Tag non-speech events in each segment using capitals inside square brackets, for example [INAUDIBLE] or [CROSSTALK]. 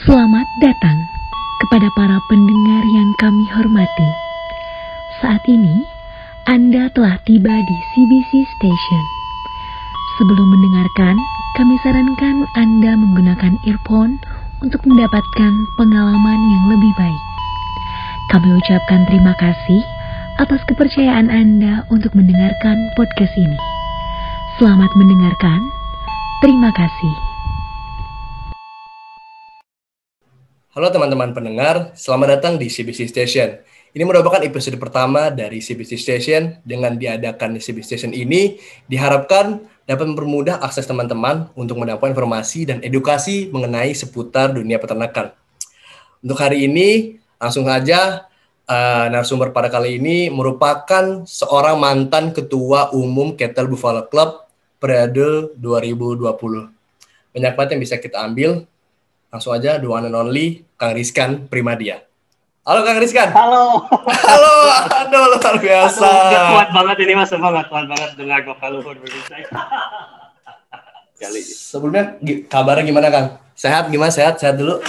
Selamat datang kepada para pendengar yang kami hormati. Saat ini, Anda telah tiba di CBC Station. Sebelum mendengarkan, kami sarankan Anda menggunakan earphone untuk mendapatkan pengalaman yang lebih baik. Kami ucapkan terima kasih atas kepercayaan Anda untuk mendengarkan podcast ini. Selamat mendengarkan. Terima kasih. Halo teman-teman pendengar, selamat datang di CBC Station. Ini merupakan episode pertama dari CBC Station. Dengan diadakan di CBC Station ini, diharapkan dapat mempermudah akses teman-teman untuk mendapatkan informasi dan edukasi mengenai seputar dunia peternakan. Untuk hari ini, langsung saja uh, narasumber pada kali ini merupakan seorang mantan ketua umum Cattle Buffalo Club periode 2020. Banyak banget yang bisa kita ambil, Langsung aja the one and only Kang Rizkan Primadia. Halo Kang Rizkan. Halo. Halo, aduh luar biasa. Aduh, kuat banget ini mas, semangat kuat banget dengar vokal luhur saya. Kali. Sebelumnya kabarnya gimana Kang? Sehat gimana? Sehat? Sehat dulu?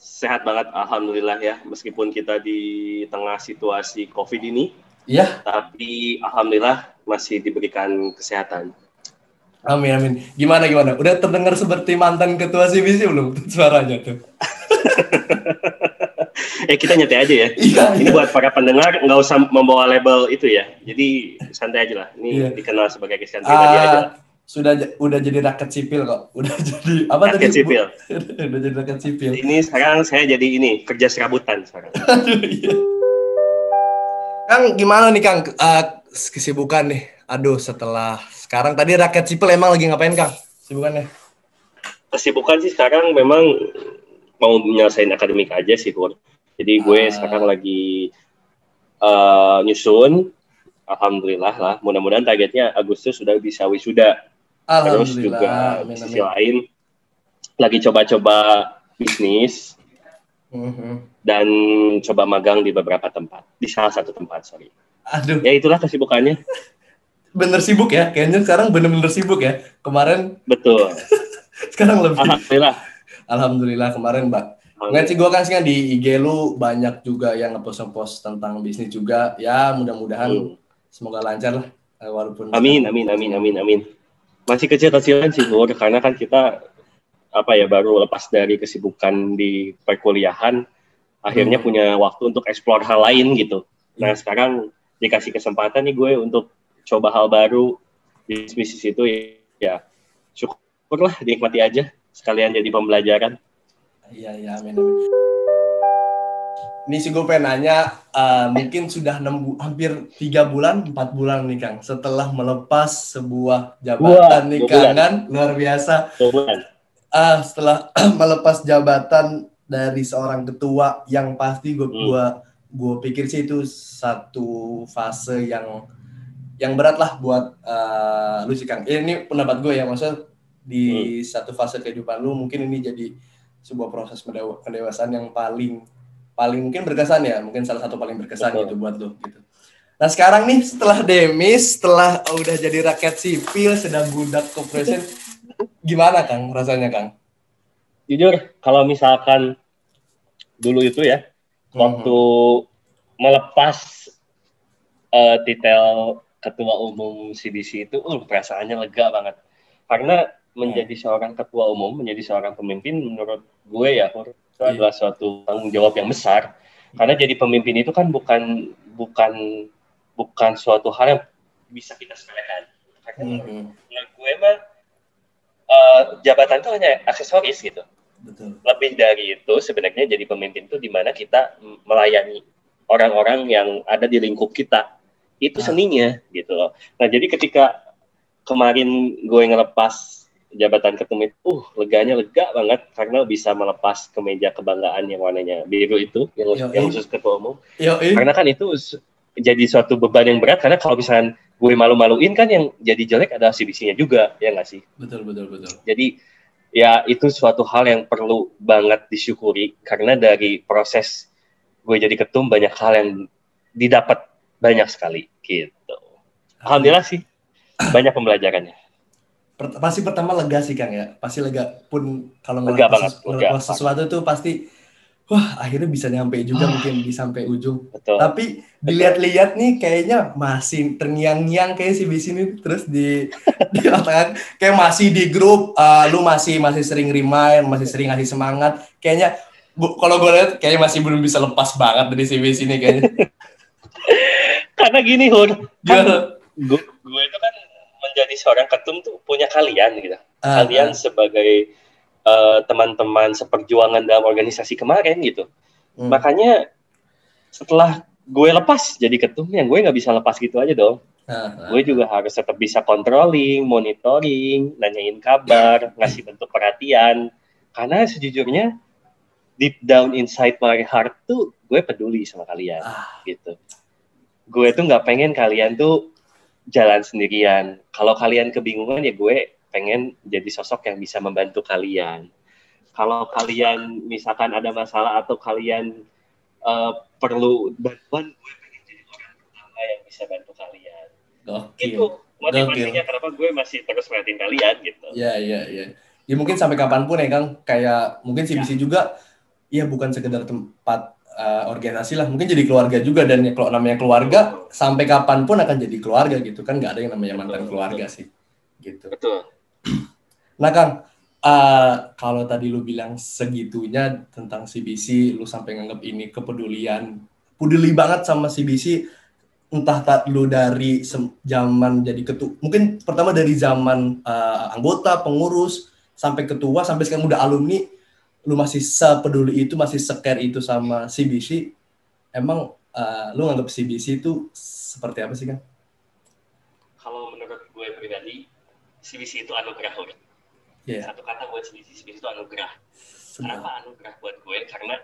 Sehat banget, alhamdulillah ya. Meskipun kita di tengah situasi COVID ini, Iya. Tapi alhamdulillah masih diberikan kesehatan. Amin amin. Gimana gimana? Udah terdengar seperti mantan ketua CBC belum suaranya tuh? [LAUGHS] eh kita nyetai aja ya. Iya, Ini iya. buat para pendengar nggak usah membawa label itu ya. Jadi santai aja lah. Ini Iya. dikenal sebagai Christian pribadi Ah, aja. sudah udah jadi rakyat sipil kok. [LAUGHS] Udah jadi apa Rakyat tadi? Sipil. [LAUGHS] udah jadi rakyat sipil. Ini sekarang saya jadi ini kerja serabutan sekarang. Aduh, iya. Kang, gimana nih Kang Eh, kesibukan nih? Aduh, setelah sekarang tadi rakyat sipil emang lagi ngapain Kang? Kesibukannya? Kesibukan sih sekarang memang mau menyelesaikan akademik aja sih, Pur. Jadi gue Ah. sekarang lagi eh, nyusun. Alhamdulillah lah. Mudah-mudahan targetnya Agustus sudah bisa wisuda. Terus juga di sisi lain lagi coba-coba bisnis Mhm. dan coba magang di beberapa tempat. Di salah satu tempat, sorry. Aduh, Ya itulah kesibukannya. [LAUGHS] bener sibuk ya. Kayaknya sekarang bener-bener sibuk ya. Kemarin, Betul. [LAUGHS] sekarang lebih. Alhamdulillah. Alhamdulillah kemarin, Mbak. Nggak sih, gue kan sih di IG lu banyak juga yang ngepost-post tentang bisnis juga. Ya, mudah-mudahan Hmm. semoga lancar lah. Eh, Walaupun Amin, amin, amin, amin, amin. Masih kecil-kecilan sih, Nur, karena kan kita apa ya baru lepas dari kesibukan di perkuliahan, akhirnya Hmm. punya waktu untuk explore hal lain gitu. Nah Hmm. sekarang dikasih kesempatan nih gue untuk coba hal baru di bisnis itu ya syukurlah dinikmati aja sekalian jadi pembelajaran. Iya, iya, amin, amin. Ini sih gue pengen nanya, eh, mungkin sudah enam bu- hampir tiga bulan, empat bulan nih Kang, setelah melepas sebuah jabatan Wah, nih Kang, kan? luar biasa. Ah, setelah [CLEARS THROAT] melepas jabatan dari seorang ketua, yang pasti gue Hmm. gua, gua pikir sih itu satu fase yang yang berat lah buat eh, lu sih Kang. Ini pendapat gue ya, maksudnya di satu fase kehidupan lu mungkin ini jadi sebuah proses pendewa- pendewasaan yang paling paling mungkin berkesan ya, mungkin salah satu paling berkesan Betul. gitu buat lu gitu. Nah sekarang nih setelah demis, setelah udah jadi rakyat sipil, sedang budak corporation, gimana Kang rasanya Kang? Jujur, kalau misalkan dulu itu ya, waktu melepas eh, titel ketua umum CDC itu, uh, perasaannya lega banget. Karena menjadi seorang ketua umum, menjadi seorang pemimpin, menurut gue ya, itu Iya. adalah suatu tanggung jawab yang besar. Karena jadi pemimpin itu kan bukan bukan bukan suatu hal yang bisa kita sepelekan. Karena Mhm. menurut gue mah eh, jabatan itu hanya aksesoris gitu Betul. lebih dari itu sebenarnya jadi pemimpin itu di mana kita melayani orang-orang yang ada di lingkup kita itu Ah. seninya gitu loh nah jadi ketika kemarin gue ngelepas jabatan ketum itu uh leganya lega banget karena bisa melepas kemeja kebanggaan yang warnanya biru itu yang, Yoi. yang khusus ketua umum Yo, karena kan itu jadi suatu beban yang berat karena kalau misalnya gue malu-maluin kan yang jadi jelek adalah CBC-nya juga ya nggak sih betul betul betul. jadi ya itu suatu hal yang perlu banget disyukuri karena dari proses gue jadi ketum banyak hal yang didapat banyak sekali gitu. Alhamdulillah sih banyak pembelajarannya. pasti pertama lega sih Kang ya. Pasti lega pun kalau Lega ngelakuin banget, sesu- sesuatu tuh pasti wah akhirnya bisa nyampe juga mungkin di sampai ujung. Betul. Tapi dilihat-lihat nih kayaknya masih terngiang-ngiang kayak si bis ini terus di [LAUGHS] di otak kayak masih di grup eh, lu masih masih sering remind, masih sering ngasih semangat. Kayaknya bu- kalau gue lihat kayaknya masih belum bisa lepas banget dari si bis ini kayaknya. [LAUGHS] Karena gini, Hur. Kan gue, gue itu kan menjadi seorang ketum tuh punya kalian gitu. Ah, kalian sebagai eh, teman-teman seperjuangan dalam organisasi kemarin gitu. Hmm. Makanya setelah gue lepas jadi ketum, yang gue nggak bisa lepas gitu aja dong. Ah, ah. Gue juga harus tetap bisa controlling, monitoring, nanyain kabar, [CLEARS THROAT] ngasih bentuk perhatian. Karena sejujurnya deep down inside my heart tuh gue peduli sama kalian Ah. gitu. Gue tuh nggak pengen kalian tuh jalan sendirian. Kalau kalian kebingungan ya gue pengen jadi sosok yang bisa membantu kalian. Kalau kalian misalkan ada masalah atau kalian eh, perlu bantuan, gue pengen jadi orang pertama yang bisa bantu kalian. Gokil. Itu motivasinya kenapa gue masih terus perhatiin kalian gitu. Ya, ya, ya. Ya mungkin sampai kapan pun ya Kang, kayak mungkin CBC juga, ya bukan sekedar tempat uh, organisasi lah, mungkin jadi keluarga juga dan ya kalau namanya keluarga sampai kapan pun akan jadi keluarga gitu kan, nggak ada yang namanya mantan Betul, keluarga sih, gitu. Betul. [CLEARS THROAT] Nah Kang, uh, kalau tadi lu bilang segitunya tentang CBC, lu sampai nganggap ini kepedulian, peduli banget sama CBC, entah tak lu dari zaman jadi ketua, mungkin pertama dari zaman uh, anggota, pengurus, sampai ketua, sampai sekarang udah alumni, lu masih sepeduli itu, masih secare itu sama CBC, emang uh, lu nganggap CBC itu seperti apa sih Kang? Kalau menurut gue pribadi, CBC itu anugerah. Hur. Iya. Satu kata buat CBC, CBC itu anugerah. Sedap. Kenapa anugerah buat gue? Karena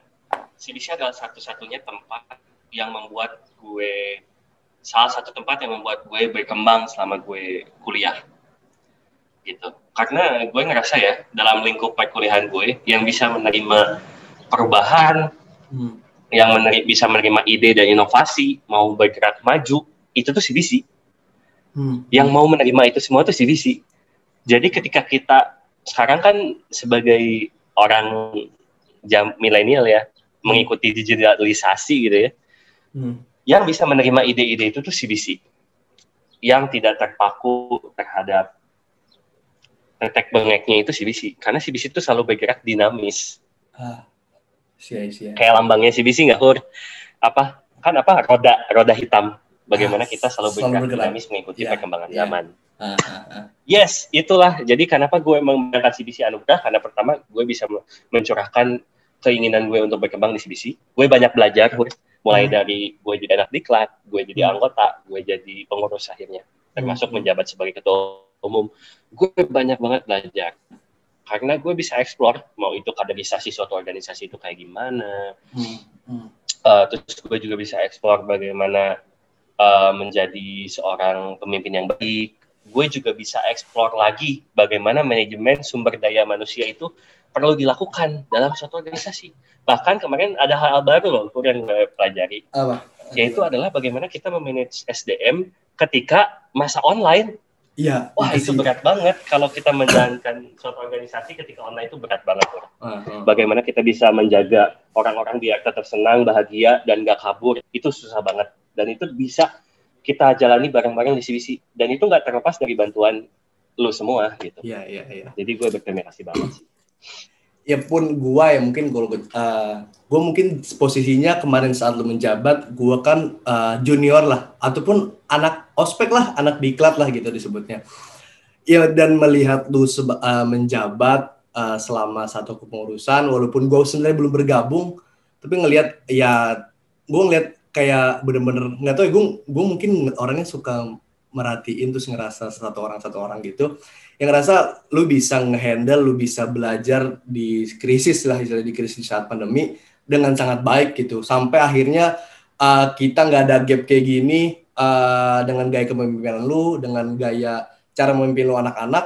CBC adalah satu-satunya tempat yang membuat gue salah satu tempat yang membuat gue berkembang selama gue kuliah. Gitu. Karena gue ngerasa ya dalam lingkup perkuliahan gue yang bisa menerima perubahan, Hmm. yang meneri- bisa menerima ide dan inovasi, mau bergerak maju, itu tuh CBC. Hmm. Yang mau menerima itu semua tuh CBC. Jadi ketika kita sekarang kan sebagai orang jam milenial ya, mengikuti digitalisasi gitu ya, Hmm. yang bisa menerima ide-ide itu tuh CBC. Yang tidak terpaku terhadap tetek bengeknya itu CBC. Karena CBC itu selalu bergerak dinamis. Ah, sia-sia. Kayak lambangnya CBC nggak, Hur? Apa? Kan apa? Roda, roda hitam. Bagaimana Ah, kita selalu selalu bergerak, bergerak. dinamis mengikuti Ya, perkembangan ya. zaman. Ah, ah, ah. Yes, itulah. Jadi kenapa gue mengangkat CBC Anugerah? Karena pertama gue bisa me- mencurahkan keinginan gue untuk berkembang di CBC. Gue banyak belajar, mulai Hmm. dari gue jadi anak diklat, gue jadi Hmm. anggota, gue jadi pengurus akhirnya, termasuk Hmm. menjabat sebagai ketua umum. Gue banyak banget belajar. Karena gue bisa explore, mau itu kaderisasi suatu organisasi itu kayak gimana, Hmm. Hmm. Uh, terus gue juga bisa eksplor bagaimana uh, menjadi seorang pemimpin yang baik. Gue juga bisa eksplor lagi bagaimana manajemen sumber daya manusia itu perlu dilakukan dalam suatu organisasi. Bahkan kemarin ada hal baru loh yang gue pelajari, Apa? yaitu adalah bagaimana kita memanage SDM ketika masa online. Iya. Wah itu sih. berat banget kalau kita menjalankan suatu organisasi ketika online itu berat banget. Ah, ah. bagaimana kita bisa menjaga orang-orang biar tetap senang, bahagia, dan gak kabur, itu susah banget. Dan itu bisa kita jalani bareng-bareng di CBC. Dan itu nggak terlepas dari bantuan lu semua gitu. Iya, iya, iya. Jadi gue berterima kasih banget sih. Ya pun gua ya mungkin kalau uh, gua mungkin posisinya kemarin saat lu menjabat, gua kan uh, junior lah ataupun anak ospek lah, anak diklat lah gitu disebutnya. Ya dan melihat lu seba- uh, menjabat uh, selama satu kepengurusan walaupun gua sebenarnya belum bergabung, tapi ngelihat ya gua ngelihat kayak bener-bener nggak tahu ya gue gue mungkin orangnya suka merhatiin terus ngerasa satu orang satu orang gitu yang ngerasa lu bisa ngehandle lu bisa belajar di krisis lah istilah di krisis saat pandemi dengan sangat baik gitu. Sampai akhirnya uh, kita nggak ada gap kayak gini uh, dengan gaya kepemimpinan lu dengan gaya cara memimpin lu anak-anak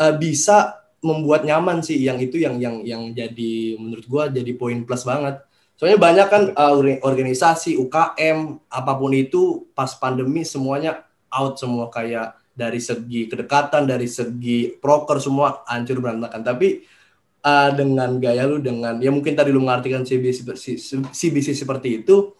uh, bisa membuat nyaman sih yang itu yang yang yang jadi menurut gua jadi poin plus banget. Soalnya banyak kan uh, organisasi UKM apa pun itu pas pandemi semuanya out semua. Kayak dari segi kedekatan, dari segi proker semua hancur berantakan. Tapi uh, dengan gaya lu dengan ya mungkin tadi lu mengartikan CBC, CBC seperti itu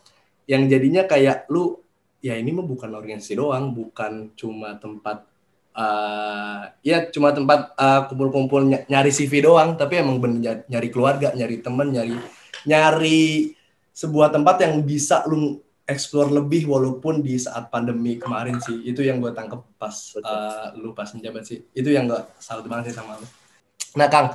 yang jadinya kayak lu ya ini mah bukan organisasi doang, bukan cuma tempat uh, ya cuma tempat uh, kumpul-kumpul nyari CV doang, tapi emang bener nyari keluarga, nyari temen, nyari nyari sebuah tempat yang bisa lu explore lebih walaupun di saat pandemi kemarin sih itu yang gue tangkep pas uh, lu pas menjabat sih itu yang gue salut banget sih sama lu nah kang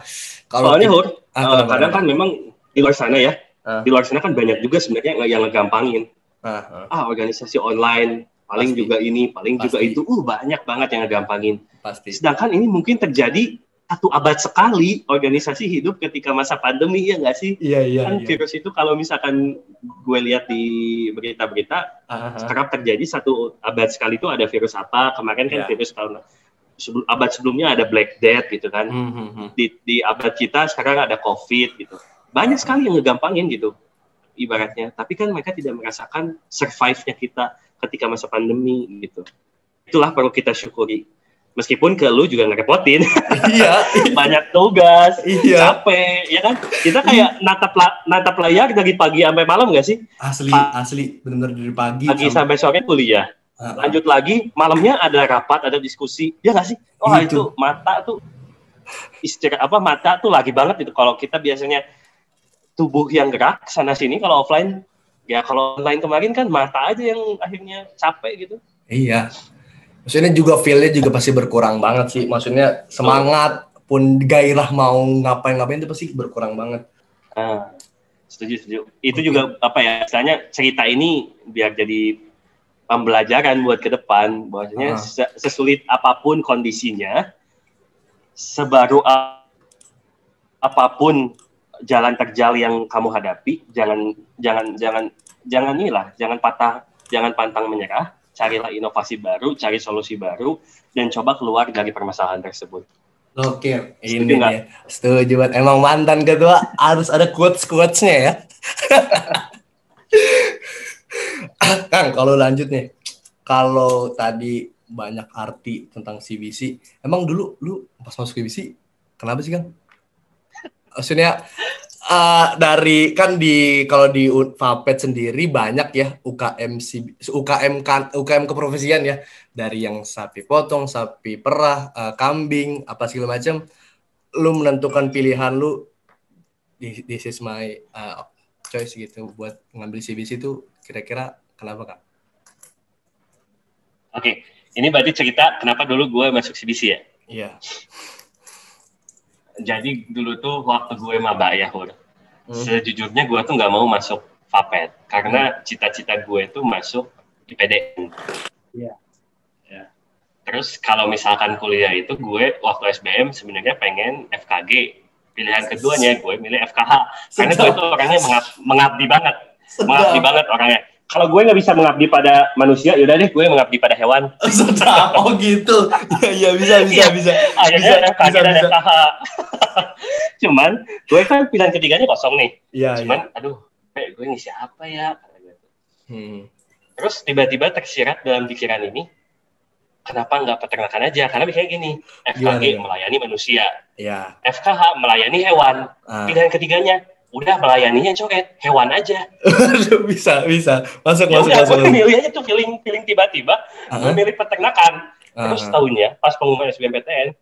kalau ini Hur, ah, uh, kadang kan memang di luar sana ya uh. di luar sana kan banyak juga sebenarnya yang ngegampangin uh, uh. ah organisasi online paling Pasti. juga ini paling Pasti. juga itu uh banyak banget yang ngegampangin Pasti. sedangkan ini mungkin terjadi satu abad sekali organisasi hidup ketika masa pandemi ya nggak sih? Iya iya. Kan iya. virus itu kalau misalkan gue lihat di berita-berita uh-huh. sekarang terjadi satu abad sekali itu ada virus apa? Kemarin kan yeah. virus tahun sebelum abad sebelumnya ada Black Death gitu kan. Mm-hmm. Di, di abad kita sekarang ada COVID gitu. Banyak sekali yang ngegampangin gitu ibaratnya. Tapi kan mereka tidak merasakan survive-nya kita ketika masa pandemi gitu. Itulah perlu kita syukuri meskipun ke lu juga ngerepotin. Iya. [LAUGHS] Banyak tugas, iya. capek, ya kan? Kita kayak natap natap layar dari pagi sampai malam gak sih? Asli, pa asli, benar dari pagi. Pagi sampai, sampai sore kuliah. Uh, Lanjut lagi, malamnya ada rapat, ada diskusi, ya gak sih? Oh itu, itu mata tuh istirahat apa mata tuh lagi banget itu kalau kita biasanya tubuh yang gerak sana sini kalau offline ya kalau online kemarin kan mata aja yang akhirnya capek gitu. Iya, maksudnya juga feel-nya juga pasti berkurang banget sih maksudnya semangat pun gairah mau ngapain-ngapain itu pasti berkurang banget ah, setuju setuju itu okay. juga apa ya misalnya cerita ini biar jadi pembelajaran buat ke depan bahwasanya ah. sesulit apa pun kondisinya sebaru apa pun jalan terjal yang kamu hadapi jangan jangan jangan jangan inilah jangan patah jangan pantang menyerah carilah inovasi baru, cari solusi baru, dan coba keluar dari permasalahan tersebut. Oke, ini ya. Setuju banget. Emang mantan ketua harus ada quotes-quotesnya ya. [LAUGHS] Kang, kalau lanjut nih. Kalau tadi banyak arti tentang CBC, emang dulu lu pas masuk CBC, kenapa sih Kang? Maksudnya uh, dari kan di kalau di Fapet sendiri banyak ya UKM UKM UKM keprofesian ya dari yang sapi potong, sapi perah, uh, kambing, apa segala macam. Lu menentukan pilihan lu di this is my uh, choice gitu buat ngambil CBC itu kira-kira kenapa kak? Oke, ini berarti cerita kenapa dulu gue masuk CBC ya? Iya jadi dulu tuh waktu gue maba ya Hur, hmm. sejujurnya gue tuh nggak mau masuk Fapet karena cita-cita gue itu masuk di PDN. Iya. Ya. Terus kalau misalkan kuliah itu gue waktu SBM sebenarnya pengen FKG. Pilihan keduanya gue milih FKH karena gue itu orangnya mengabdi banget, mengabdi banget orangnya kalau gue nggak bisa mengabdi pada manusia, yaudah deh gue mengabdi pada hewan. [LAUGHS] oh gitu. Iya iya bisa bisa iya. bisa. Akhirnya bisa, bisa, bisa. FKH. [LAUGHS] Cuman gue kan pilihan ketiganya kosong nih. Iya. Cuman ya. aduh, gue ini siapa ya? Hmm. Terus tiba-tiba tersirat dalam pikiran ini, kenapa nggak peternakan aja? Karena biasanya gini, FKG Gimana? melayani manusia, ya. FKH melayani hewan. Ah. Pilihan ketiganya udah melayaninya coret hewan aja bisa bisa masuk ya masuk udah, masuk [LAUGHS] gue milih aja tuh feeling feeling tiba-tiba uh-huh. gue milih peternakan uh-huh. terus tahunnya pas pengumuman SBMPTN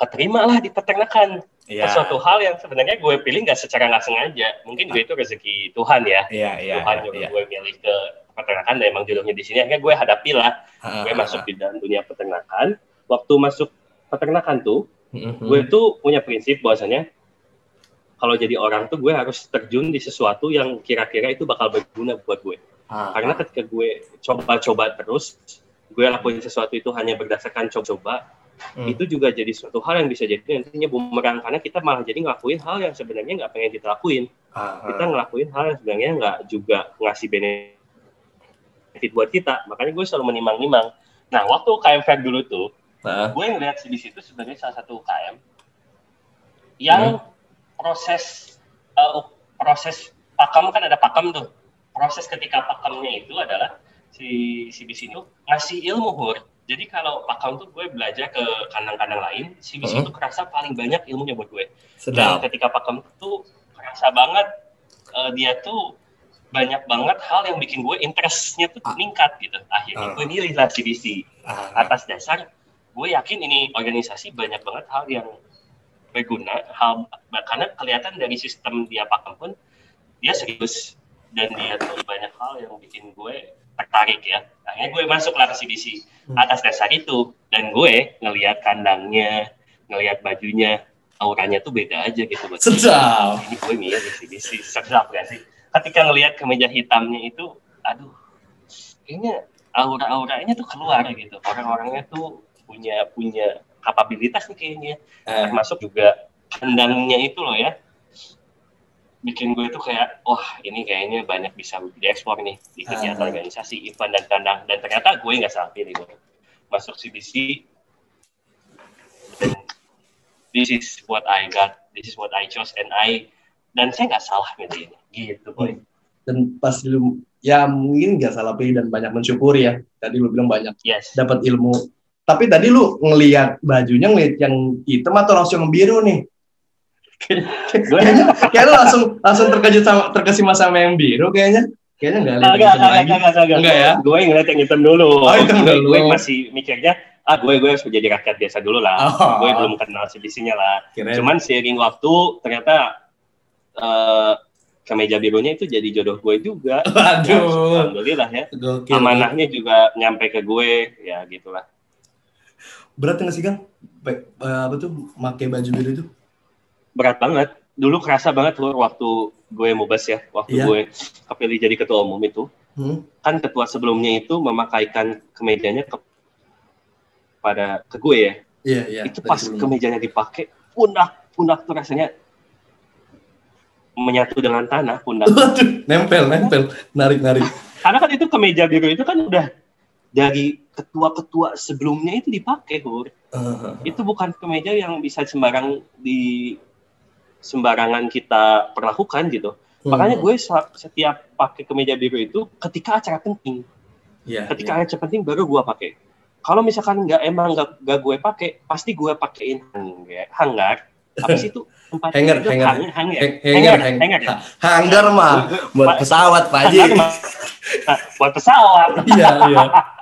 keterima lah di peternakan yeah. suatu hal yang sebenarnya gue pilih nggak secara nggak sengaja mungkin gue itu rezeki Tuhan ya yeah, yeah, Tuhan yeah, yeah. gue milih ke peternakan dan emang jodohnya di sini akhirnya gue hadapi lah uh-huh. gue masuk di dalam dunia peternakan waktu masuk peternakan tuh uh-huh. gue tuh punya prinsip bahwasanya kalau jadi orang tuh gue harus terjun di sesuatu yang kira-kira itu bakal berguna buat gue. Ah. Karena ketika gue coba-coba terus, gue lakuin sesuatu itu hanya berdasarkan coba-coba, hmm. itu juga jadi suatu hal yang bisa jadi nantinya bumerang karena kita malah jadi ngelakuin hal yang sebenarnya nggak pengen kita lakuin. Ah. Kita ngelakuin hal yang sebenarnya nggak juga ngasih benefit buat kita. Makanya gue selalu menimang-nimang. Nah, waktu KM Fair dulu tuh, ah. gue ngeliat di situ sebagai salah satu KM yang hmm proses uh, proses pakam kan ada pakam tuh. Proses ketika pakamnya itu adalah si si bis itu ngasih ilmu hur. jadi kalau pakam tuh gue belajar ke kandang-kandang lain, CBC Hmm. itu kerasa paling banyak ilmunya buat gue. Dan Sedap. ketika pakam tuh kerasa banget eh, dia tuh banyak banget hal yang bikin gue interestnya tuh Ah. meningkat gitu. Akhirnya Ah. gue milih lah CBC Ah, atas dasar gue yakin ini organisasi banyak banget hal yang berguna hal karena kelihatan dari sistem dia pakem pun dia serius. Dan dia tuh banyak hal yang bikin gue tertarik ya. Akhirnya gue masuk lah ke CBC. Hmm. atas dasar itu dan gue ngelihat kandangnya ngelihat bajunya auranya tuh beda aja gitu buat sedap. ini gue milih di CBC. Sedap gak sih? Ketika ngelihat kemeja hitamnya itu aduh kayaknya aura-auranya tuh keluar gitu. Orang-orangnya tuh punya punya kapabilitas nih kayaknya. Termasuk juga kandangnya itu loh ya. Bikin gue tuh kayak wah ini kayaknya banyak bisa diekspor nih di kegiatan Ah. organisasi event dan kandang. Dan ternyata gue nggak salah pilih gue masuk CBC dan this is what I got this is what I chose and I dan saya nggak salah milih ini gitu boy. Dan pas lu ya mungkin nggak salah pilih dan banyak mensyukuri ya. Tadi lu bilang banyak yes. dapat ilmu. Tapi tadi lu ngelihat bajunya ngelihat yang hitam atau langsung yang biru nih? gue Kayaknya, kayaknya lu langsung langsung terkejut sama terkesima sama yang biru kayaknya. Kayaknya nggak lihat yang Agak, hitam agak, lagi. agak, agak. Enggak ya? Gue ngeliat yang hitam dulu. Oh, hitam dulu. Gue masih mikirnya, ah gue gue harus menjadi rakyat biasa dulu lah. Oh. Gue belum kenal CBC-nya lah. Kirain- Cuman seiring waktu, ternyata eh kemeja birunya itu jadi jodoh gue juga. Ya, Waduh. Alhamdulillah ya. Gokil. Amanahnya juga nyampe ke gue, ya gitulah. Berat nggak sih Kang? Eh, apa tuh pakai baju biru itu? Berat banget. Dulu kerasa banget loh waktu gue mubas ya, waktu Iya. gue kepilih jadi ketua umum itu. Hmm? kan ketua sebelumnya itu memakaikan kemejanya ke pada ke gue ya Iya iya. itu pas sebelum. kemejanya dipakai pundak pundak tuh rasanya menyatu dengan tanah pundak nempel nempel, narik narik. [LAUGHS] karena kan itu kemeja biru itu kan udah dari ketua-ketua sebelumnya itu dipakai Hur. itu bukan kemeja yang bisa sembarang di sembarangan kita perlakukan gitu makanya gue setiap pakai kemeja biru itu ketika acara penting Iya. ketika acara penting baru gue pakai kalau misalkan nggak emang nggak nggak gue pakai pasti gue pakein hanggar sih itu tempat Hanger, itu? hanger. Hang- hanger Hang- hanger, hanger hang- hanger ya? ha- Hanggar mah buat pesawat Pak Haji. Hanger Nah, buat pesawat Iya iya. [LAUGHS]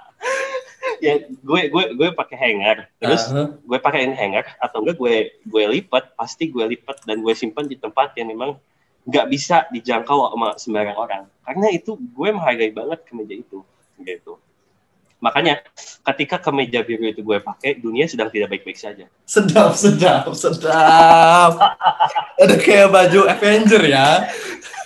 ya gue gue gue pakai hanger terus Aha. gue pakein hanger atau enggak gue gue lipat pasti gue lipat dan gue simpan di tempat yang memang nggak bisa dijangkau sama sembarang orang karena itu gue menghargai banget kemeja itu gitu makanya ketika kemeja biru itu gue pakai dunia sedang tidak baik-baik saja sedap sedap sedap. Ada kayak baju Avenger ya.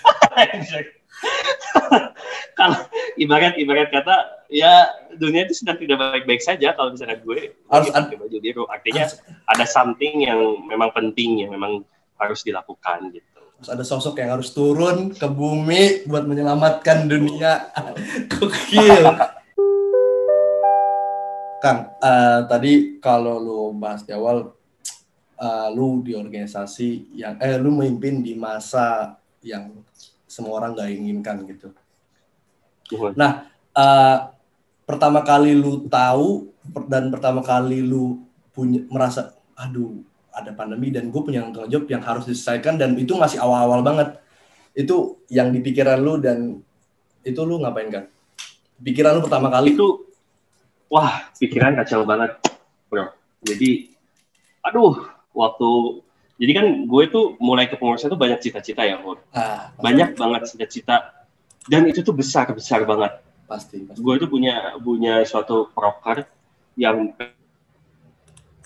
[LAUGHS] [LAUGHS] kalau ibarat ibarat kata ya dunia itu sedang tidak baik-baik saja kalau misalnya gue Harus pakai baju biru artinya ada something yang memang penting yang memang harus dilakukan gitu Terus ada sosok yang harus turun ke bumi buat menyelamatkan dunia. [LAUGHS] Gokil. Kang, eh, tadi kalau lu bahas di awal, eh, lu di organisasi yang, eh, lu memimpin di masa yang semua orang gak inginkan gitu. Nah, eh, pertama kali lu tahu dan pertama kali lu punya merasa, aduh, ada pandemi dan gue punya tanggung jawab yang harus diselesaikan dan itu masih awal-awal banget. Itu yang di pikiran lu dan itu lu ngapain kan? Pikiran lu pertama kali itu wah pikiran kacau banget bro jadi aduh waktu jadi kan gue tuh mulai ke pengurusan tuh banyak cita-cita ya Hur. ah, banyak banget cita-cita dan itu tuh besar besar banget pasti pasti. gue tuh punya punya suatu proker yang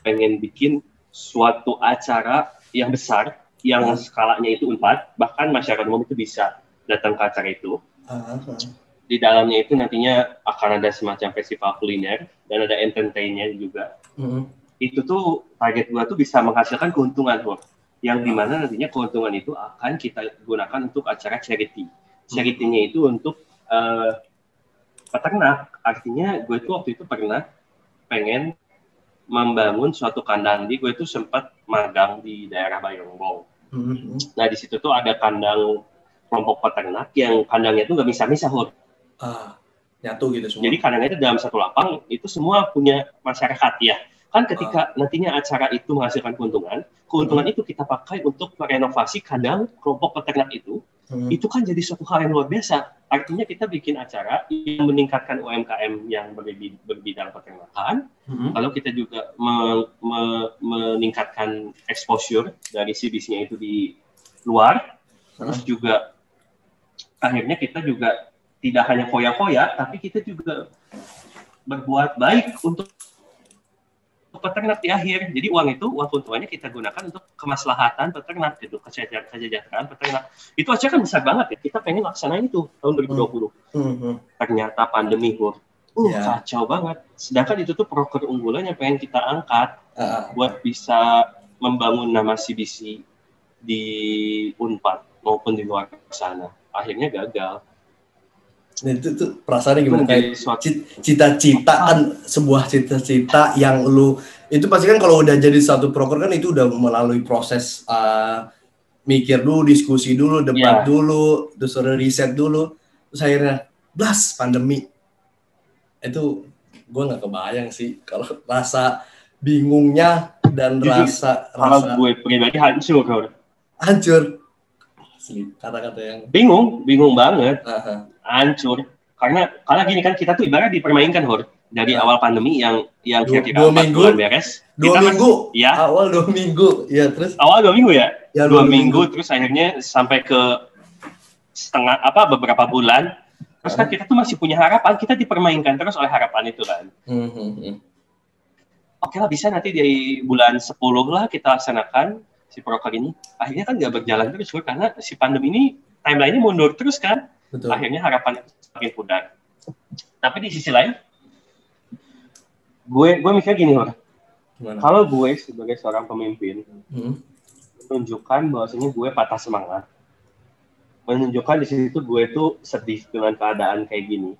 pengen bikin suatu acara yang besar yang Hmm. skalanya itu empat bahkan masyarakat umum itu bisa datang ke acara itu Ah, ah. di dalamnya itu nantinya akan ada semacam festival kuliner dan ada entertainnya juga Mm-mm. Itu tuh target gua tuh bisa menghasilkan keuntungan tuh yang di mana nantinya keuntungan itu akan kita gunakan untuk acara charity charity-nya itu untuk eh, peternak artinya gue tuh waktu itu pernah pengen membangun suatu kandang di gue tuh sempat magang di daerah Bayongbong Mm-mm. nah di situ tuh ada kandang kelompok peternak yang kandangnya tuh nggak bisa-bisa Hur. Ah, nyatu gitu semua. Jadi kadang-kadang dalam satu lapang itu semua punya masyarakat ya. Kan ketika nantinya acara itu menghasilkan keuntungan, keuntungan itu kita pakai untuk merenovasi kandang kelompok peternak itu. Hmm. Itu kan jadi suatu hal yang luar biasa. Artinya kita bikin acara yang meningkatkan UMKM yang berbi- berbidang peternakan, Hmm. lalu kita juga me- me- meningkatkan exposure dari CBC-nya itu di luar, terus juga akhirnya kita juga tidak hanya foya-foya, tapi kita juga berbuat baik untuk peternak di akhir. Jadi uang itu, uang keuntungannya kita gunakan untuk kemaslahatan peternak, gitu, kesejahteraan, kesejahteraan peternak. Itu aja kan besar banget ya. Kita pengen laksanain itu tahun 2020. Hmm, hmm. Ternyata pandemi, Bur. Uh, Ya. kacau banget. Sedangkan itu tuh proker unggulan yang pengen kita angkat Ah, buat bisa membangun nama CBC di Unpad maupun di luar sana. Akhirnya gagal. Nah, itu tuh perasaannya gimana kayak cita-cita kan sebuah cita-cita yang lu itu pasti kan kalau udah jadi satu proker kan itu udah melalui proses uh, mikir dulu, diskusi dulu, debat Ya. dulu, terus ada riset dulu, terus akhirnya blas pandemi. Itu gue nggak kebayang sih kalau [LAUGHS] rasa bingungnya dan Jujur, rasa rasa gue pribadi hancur. Bro. hancur. Kata-kata yang Bingung, bingung banget. aha. hancur karena karena gini kan kita tuh ibarat dipermainkan hor dari Ya. awal pandemi yang yang Dua- kira-kira dua empat minggu. bulan beres. Dua kita kan- minggu, ya awal dua minggu, ya terus? Awal dua minggu ya? Ya dua minggu. terus akhirnya sampai ke setengah apa beberapa bulan. Terus kan kita tuh masih punya harapan kita dipermainkan terus oleh harapan itu kan. Hmm, hmm, oke lah bisa nanti di bulan 10 lah kita laksanakan si proker ini. Akhirnya kan nggak berjalan terus karena si pandemi ini timeline-nya mundur terus kan. Betul. akhirnya harapan itu semakin pudar. Tapi di sisi lain, gue gue mikir gini loh, kalau gue sebagai seorang pemimpin Hmm. menunjukkan bahwasanya gue patah semangat, menunjukkan di situ gue tuh sedih dengan keadaan kayak gini,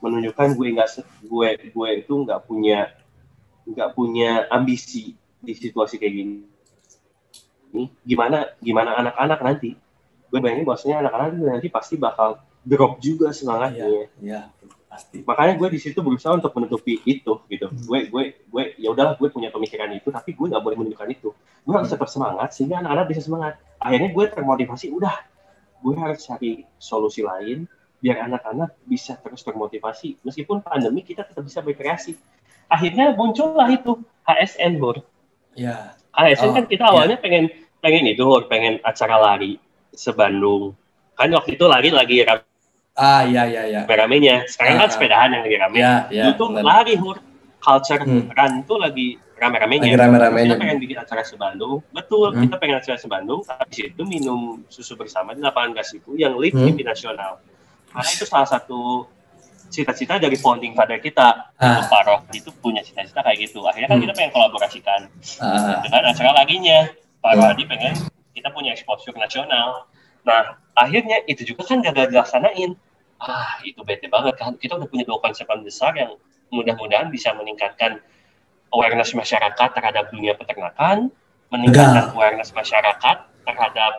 menunjukkan gue nggak gue gue itu nggak punya nggak punya ambisi di situasi kayak gini. Ini gimana gimana anak-anak nanti? Gue bayangin bahwasanya anak-anak nanti pasti bakal drop juga semangatnya. Iya, pasti. makanya gue di situ berusaha untuk menutupi itu gitu. Gue gue gue ya udahlah gue punya pemikiran itu tapi gue nggak boleh menunjukkan itu. Gue harus tetap semangat sehingga anak-anak bisa semangat. Akhirnya gue termotivasi udah gue harus cari solusi lain biar anak-anak bisa terus termotivasi. Meskipun pandemi kita tetap bisa berkreasi. Akhirnya muncullah itu HSN Bor. Iya. HSN Oh, kan kita awalnya pengen pengen itu Bor, pengen acara lari sebandung. Kan waktu itu lari lagi Ah, iya iya iya. rame-ramenya sekarang kan Ah, ah. sepedahan yang lagi rame Iya, iya. itu tuh benar. lari hur culture Hmm. run tuh lagi rame-ramenya. Lagi rame-ramenya. Kita pengen bikin acara sebandung, betul. Hmm. Kita pengen acara sebandung, tapi di situ minum susu bersama di lapangan gas itu yang lead Hmm. Nasional. Karena itu salah satu cita-cita dari founding father kita. Ah. Pak Roh itu punya cita-cita kayak gitu. Akhirnya kan Hmm. kita pengen kolaborasikan Ah, dengan acara laginya. Pak Hmm. Rohadi pengen kita punya exposure nasional. Nah, akhirnya itu juga kan gagal dilaksanain. Ah, itu bete banget kan. Kita udah punya dua konsep yang besar yang mudah-mudahan bisa meningkatkan awareness masyarakat terhadap dunia peternakan, meningkatkan awareness masyarakat terhadap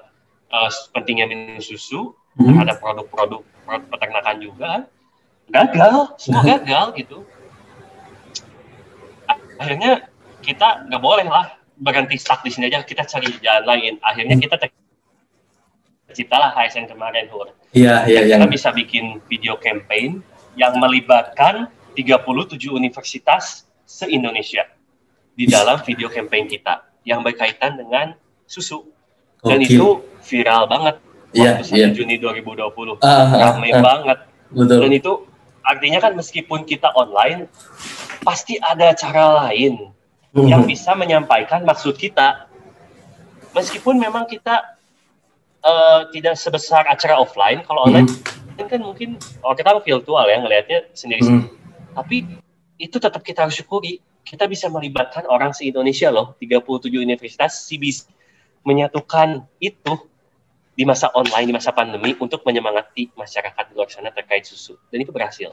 eh, pentingnya minum susu, Hmm. terhadap produk-produk produk peternakan juga. Gagal, semua gagal gitu. Akhirnya kita nggak boleh lah berhenti stuck di sini aja, kita cari jalan lain. Akhirnya kita terciptalah HSN kemarin, Hur Iya iya iya. kita bisa bikin video campaign yang melibatkan 37 universitas se-Indonesia di dalam video campaign kita yang berkaitan dengan susu. Dan Oke. itu viral banget Iya waktu 1 iya. Juni 2020. Ah, ah, Ramai ah, banget. Betul. Dan itu artinya kan meskipun kita online, pasti ada cara lain yang Hmm. bisa menyampaikan maksud kita. Meskipun memang kita eh, tidak sebesar acara offline, kalau online kan mungkin oh kita kan virtual ya ngelihatnya sendiri Hmm. tapi itu tetap kita harus syukuri kita bisa melibatkan orang se Indonesia loh 37 universitas CBC menyatukan itu di masa online di masa pandemi untuk menyemangati masyarakat di luar sana terkait susu. Dan itu berhasil.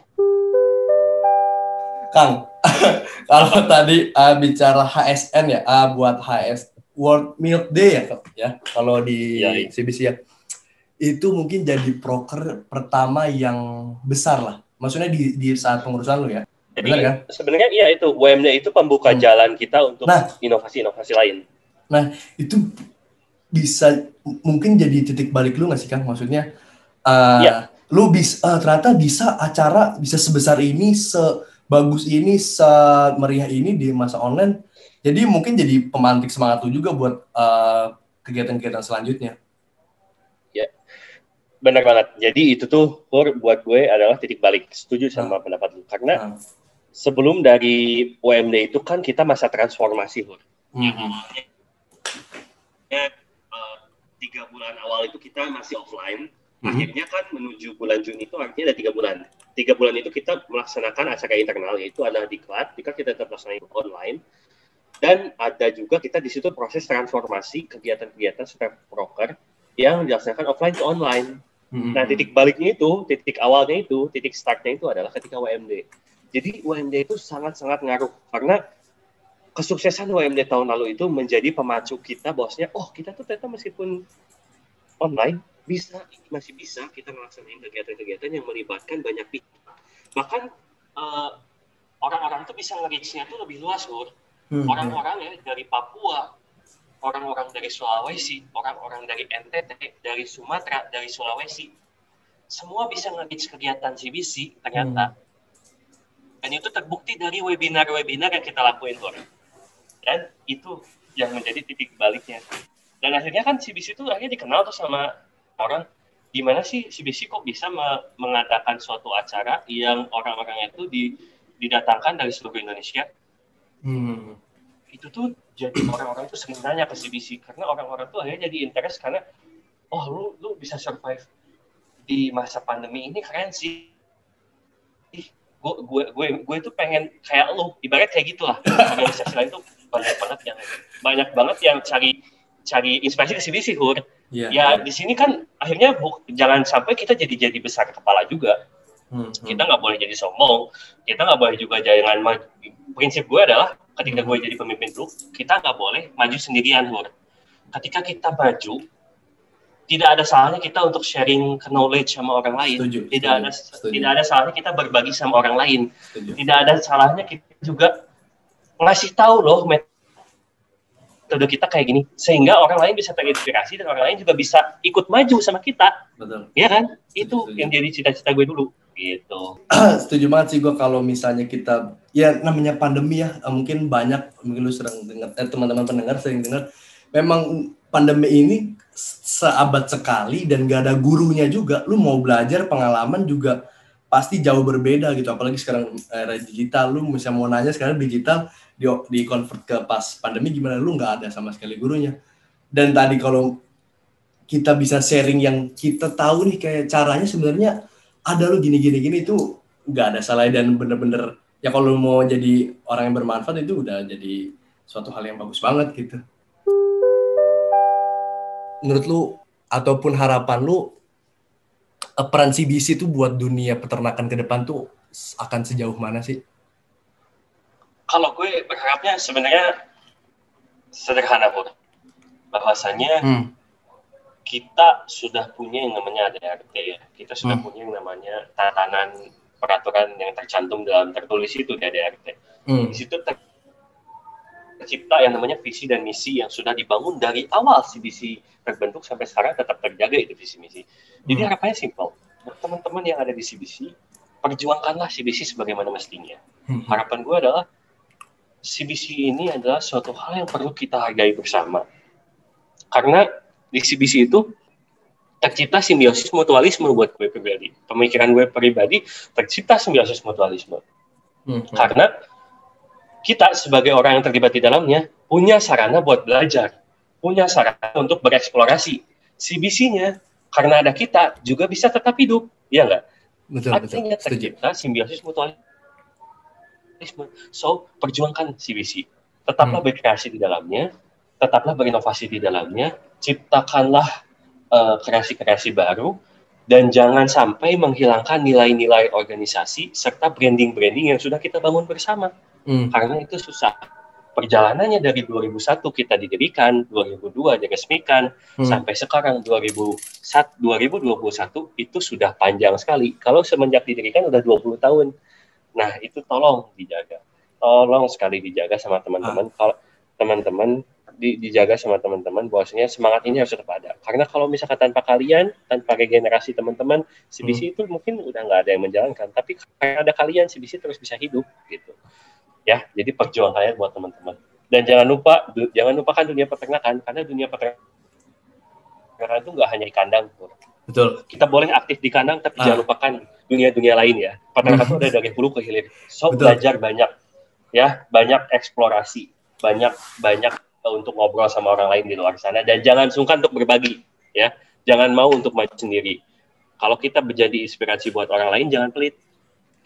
Kang, [LAUGHS] kalau tadi uh, bicara HSN ya, uh, buat HS World Milk Day ya, ya. Kalau di Iya, iya. CBC ya, itu mungkin jadi proker pertama yang besar lah Maksudnya di, di saat pengurusan lu ya? Jadi Benar, kan? sebenarnya iya itu UMD itu pembuka hmm. jalan kita untuk nah, inovasi-inovasi lain. Nah itu bisa mungkin jadi titik balik lu nggak sih Kang? Maksudnya uh, ya. lu bisa uh, ternyata bisa acara bisa sebesar ini, sebagus ini, semeriah ini di masa online. Jadi mungkin jadi pemantik semangat lu juga buat uh, kegiatan-kegiatan selanjutnya. Ya, benar banget. Jadi itu tuh Hur buat gue adalah titik balik. Setuju sama nah. pendapat lu karena nah sebelum dari UMD itu kan kita masa transformasi, Hur. Mm-hmm. tiga bulan awal itu kita masih offline. Mm-hmm. Akhirnya kan menuju bulan Juni itu artinya ada tiga bulan. Tiga bulan itu kita melaksanakan acara internal yaitu ada diklat, diklat kita tetap melaksanakan online. Dan ada juga kita di situ proses transformasi kegiatan-kegiatan super broker yang dilaksanakan offline ke online. Mm-hmm. Nah, titik baliknya itu, titik awalnya itu, titik startnya itu adalah ketika WMD jadi UMD itu sangat-sangat ngaruh karena kesuksesan UMD tahun lalu itu menjadi pemacu kita bosnya, oh kita tuh ternyata meskipun online bisa masih bisa kita melaksanakan kegiatan-kegiatan yang melibatkan banyak pihak. Bahkan uh, orang-orang itu bisa nge-reach-nya tuh lebih luas, Ur. Hmm. Orang-orang ya dari Papua, orang-orang dari Sulawesi, orang-orang dari NTT, dari Sumatera, dari Sulawesi, semua bisa nge-reach kegiatan CBC ternyata. Hmm dan itu terbukti dari webinar-webinar yang kita lakuin tuh. Dan itu yang menjadi titik baliknya. Dan akhirnya kan CBC itu akhirnya dikenal tuh sama orang gimana sih CBC kok bisa me mengadakan suatu acara yang orang-orangnya itu di, didatangkan dari seluruh Indonesia. Hmm. Itu tuh jadi orang-orang itu sering nanya ke CBC karena orang-orang tuh akhirnya jadi interest karena oh lu lu bisa survive di masa pandemi ini keren sih gue gue gue gue itu pengen kayak lu ibarat kayak gitulah organisasi lain tuh banyak banget yang banyak banget yang cari cari inspirasi ke sih Hur. Yeah, ya yeah. di sini kan akhirnya bu, jangan sampai kita jadi jadi besar kepala juga. Hmm, hmm. Kita nggak boleh jadi sombong. Kita nggak boleh juga jangan prinsip gue adalah ketika gue jadi pemimpin grup kita nggak boleh maju sendirian Hur. Ketika kita maju tidak ada salahnya kita untuk sharing knowledge sama orang lain. Setuju, tidak setuju, ada setuju. tidak ada salahnya kita berbagi sama orang lain. Setuju. Tidak ada salahnya kita juga ngasih tahu loh metode kita kayak gini sehingga orang lain bisa terinspirasi dan orang lain juga bisa ikut maju sama kita. Betul. Ya kan? Setuju, Itu setuju. yang jadi cita-cita gue dulu gitu. [CLEARS THROAT] setuju banget sih gue kalau misalnya kita ya namanya pandemi ya mungkin banyak mungkin lu sering dengar eh, teman-teman pendengar sering dengar memang pandemi ini seabad sekali dan gak ada gurunya juga. Lu mau belajar pengalaman juga pasti jauh berbeda gitu. Apalagi sekarang era digital, lu misalnya mau nanya sekarang digital di, di convert ke pas pandemi gimana lu nggak ada sama sekali gurunya. Dan tadi kalau kita bisa sharing yang kita tahu nih kayak caranya sebenarnya ada lu gini gini gini itu nggak ada salah dan bener-bener ya kalau mau jadi orang yang bermanfaat itu udah jadi suatu hal yang bagus banget gitu menurut lu ataupun harapan lu peran CBC itu buat dunia peternakan ke depan tuh akan sejauh mana sih? Kalau gue berharapnya sebenarnya sederhana pun bahwasanya hmm. Kita sudah punya yang namanya ADRT ya, kita sudah hmm. punya yang namanya tatanan peraturan yang tercantum dalam tertulis itu di ADRT. Hmm. Di situ ter tercipta yang namanya visi dan misi yang sudah dibangun dari awal CBC terbentuk sampai sekarang tetap terjaga itu visi misi. Jadi hmm. harapannya simpel. Teman-teman yang ada di CBC, perjuangkanlah CBC sebagaimana mestinya. Hmm. Harapan gue adalah CBC ini adalah suatu hal yang perlu kita hargai bersama. Karena di CBC itu tercipta simbiosis mutualisme buat gue pribadi. Pemikiran gue pribadi tercipta simbiosis mutualisme. Hmm. Karena kita sebagai orang yang terlibat di dalamnya punya sarana buat belajar, punya sarana untuk bereksplorasi. CBC-nya karena ada kita juga bisa tetap hidup, ya enggak? Betul, Artinya betul. tercipta simbiosis mutualisme. So, perjuangkan CBC. Tetaplah hmm. berkreasi di dalamnya, tetaplah berinovasi di dalamnya, ciptakanlah uh, kreasi-kreasi baru, dan jangan sampai menghilangkan nilai-nilai organisasi serta branding-branding yang sudah kita bangun bersama hmm. karena itu susah perjalanannya dari 2001 kita didirikan, 2002 diresmikan, hmm. sampai sekarang 2001, 2021 itu sudah panjang sekali. Kalau semenjak didirikan udah 20 tahun. Nah, itu tolong dijaga. Tolong sekali dijaga sama teman-teman. Ah. Kalau teman-teman di, dijaga sama teman-teman bahwasanya semangat ini harus tetap ada. Karena kalau misalkan tanpa kalian, tanpa regenerasi teman-teman, CBC hmm. itu mungkin udah nggak ada yang menjalankan. Tapi karena ada kalian, CBC terus bisa hidup gitu ya jadi perjuangan kalian buat teman-teman dan jangan lupa jangan lupakan dunia peternakan karena dunia peternakan itu nggak hanya di kandang betul kita boleh aktif di kandang tapi ah. jangan lupakan dunia-dunia lain ya peternakan itu ada dari hulu ke hilir so betul. belajar banyak ya banyak eksplorasi banyak banyak untuk ngobrol sama orang lain di luar sana. Dan jangan sungkan untuk berbagi ya. Jangan mau untuk maju sendiri. Kalau kita menjadi inspirasi buat orang lain jangan pelit.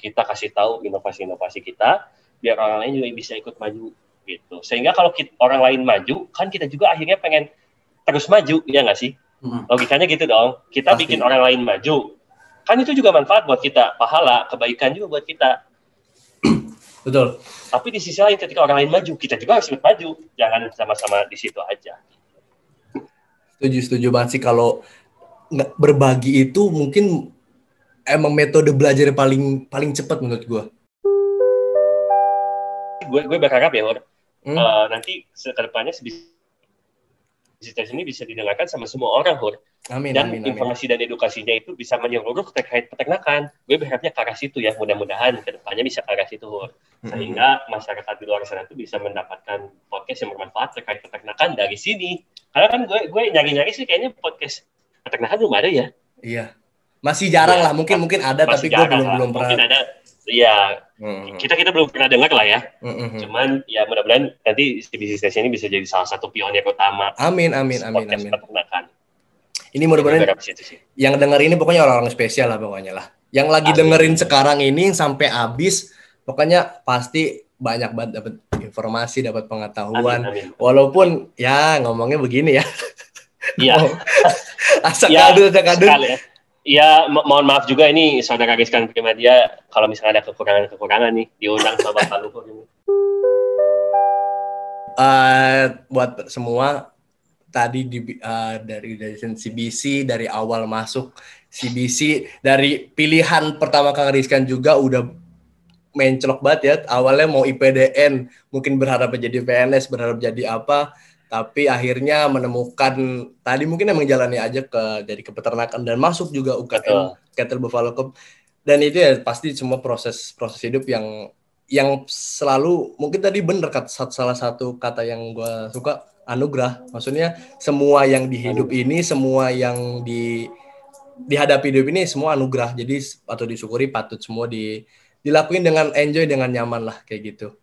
Kita kasih tahu inovasi-inovasi kita biar orang lain juga bisa ikut maju gitu. Sehingga kalau kita, orang lain maju kan kita juga akhirnya pengen terus maju ya nggak sih? Hmm. logikanya gitu dong. Kita Pasti. bikin orang lain maju kan itu juga manfaat buat kita. Pahala kebaikan juga buat kita betul tapi di sisi lain ketika orang lain maju kita juga harus ikut maju jangan sama-sama di situ aja setuju setuju banget sih kalau berbagi itu mungkin emang metode belajar paling paling cepat menurut gue gue gue berharap ya Hur, hmm. uh, nanti ke depannya bisnis ini bisa didengarkan sama semua orang Hur. Amin, dan amin, informasi amin. dan edukasinya itu bisa menyeluruh terkait peternakan. Gue berharapnya ke arah situ ya, mudah-mudahan ke depannya bisa ke arah situ Hur. Sehingga masyarakat di luar sana itu bisa mendapatkan podcast yang bermanfaat terkait peternakan dari sini. Karena kan gue gue nyari-nyari sih kayaknya podcast peternakan belum ada ya. Iya. Masih jarang ya, lah, mungkin mungkin ada tapi gue belum belum pernah. Mungkin ada Iya, hmm. kita kita belum pernah dengar lah ya. Hmm. Cuman ya mudah-mudahan nanti CBC Station ini bisa jadi salah satu pionir utama. Amin, amin, amin, amin. Peternakan. Ini mudah-mudahan yang denger ini pokoknya orang-orang spesial lah pokoknya lah. Yang lagi amin. dengerin sekarang ini sampai habis, pokoknya pasti banyak banget dapat informasi, dapat pengetahuan. Amin, amin. Walaupun ya ngomongnya begini ya. Iya. [LAUGHS] Asal ya, kadul, kadul. Ya. Ya, mo mohon maaf juga ini saudara Rizkan dia kalau misalnya ada kekurangan-kekurangan nih diundang sama Bapak Luhur ini. Uh, buat semua tadi di, uh, dari dari CBC dari awal masuk CBC dari pilihan pertama Kang Rizkan juga udah mencelok banget ya. Awalnya mau IPDN mungkin berharap jadi PNS berharap jadi apa. Tapi akhirnya menemukan tadi mungkin emang jalannya aja ke dari ke peternakan dan masuk juga UKM Cattle Buffalo dan itu ya pasti semua proses proses hidup yang yang selalu mungkin tadi bener kata salah satu kata yang gue suka anugerah. Maksudnya semua yang di hidup ini semua yang di dihadapi hidup ini semua anugerah. Jadi atau disyukuri patut semua di dilakuin dengan enjoy dengan nyaman lah kayak gitu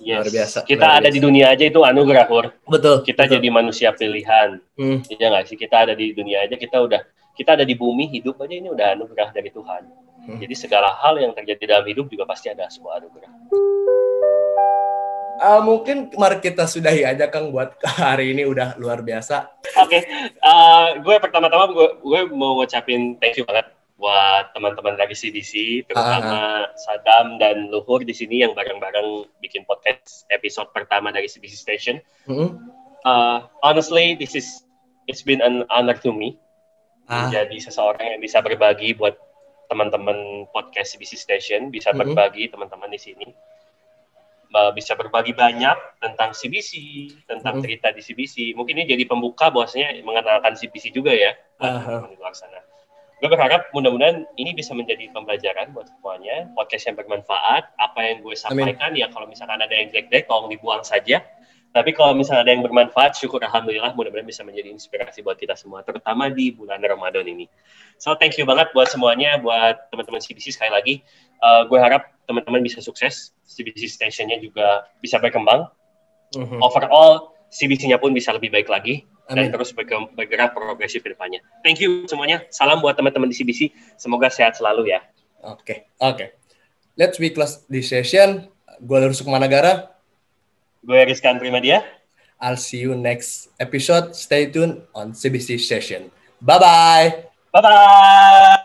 Yes. Luar biasa. Kita luar ada biasa. di dunia aja itu anugerah, Pur. Betul. Kita betul. jadi manusia pilihan. Hmm. Iya nggak sih? Kita ada di dunia aja, kita udah kita ada di bumi hidup aja ini udah anugerah dari Tuhan. Hmm. Jadi segala hal yang terjadi dalam hidup juga pasti ada sebuah anugerah. Uh, mungkin mari kita sudahi aja Kang buat [LAUGHS] hari ini udah luar biasa. Oke, okay. uh, gue pertama-tama gue, gue mau ngucapin thank you banget buat teman-teman dari CDC, terutama uh-huh. Sadam dan Luhur di sini yang bareng-bareng bikin podcast episode pertama dari CDC Station. Uh-huh. Uh, honestly, this is it's been an honor to me uh. menjadi seseorang yang bisa berbagi buat teman-teman podcast CBC Station, bisa uh-huh. berbagi teman-teman di sini, uh, bisa berbagi banyak tentang CBC, tentang uh-huh. cerita di CBC. Mungkin ini jadi pembuka bahwasanya mengenalkan CBC juga ya uh-huh. di luar sana gue berharap mudah-mudahan ini bisa menjadi pembelajaran buat semuanya podcast yang bermanfaat apa yang gue sampaikan Amin. ya kalau misalkan ada yang jelek-jelek tolong dibuang saja tapi kalau misalnya ada yang bermanfaat syukur alhamdulillah mudah-mudahan bisa menjadi inspirasi buat kita semua terutama di bulan Ramadan ini so thank you banget buat semuanya buat teman-teman CBC sekali lagi uh, gue harap teman-teman bisa sukses CBC stationnya juga bisa berkembang. -huh. overall CBC-nya pun bisa lebih baik lagi Amin. dan terus bergerak progresif ke depannya. Thank you semuanya. Salam buat teman-teman di CBC. Semoga sehat selalu ya. Oke, okay. oke. Okay. Let's be class this session. Gue Lurus Sukumanagara. Gue Rizkan Primadia. I'll see you next episode. Stay tuned on CBC session. Bye-bye. Bye-bye.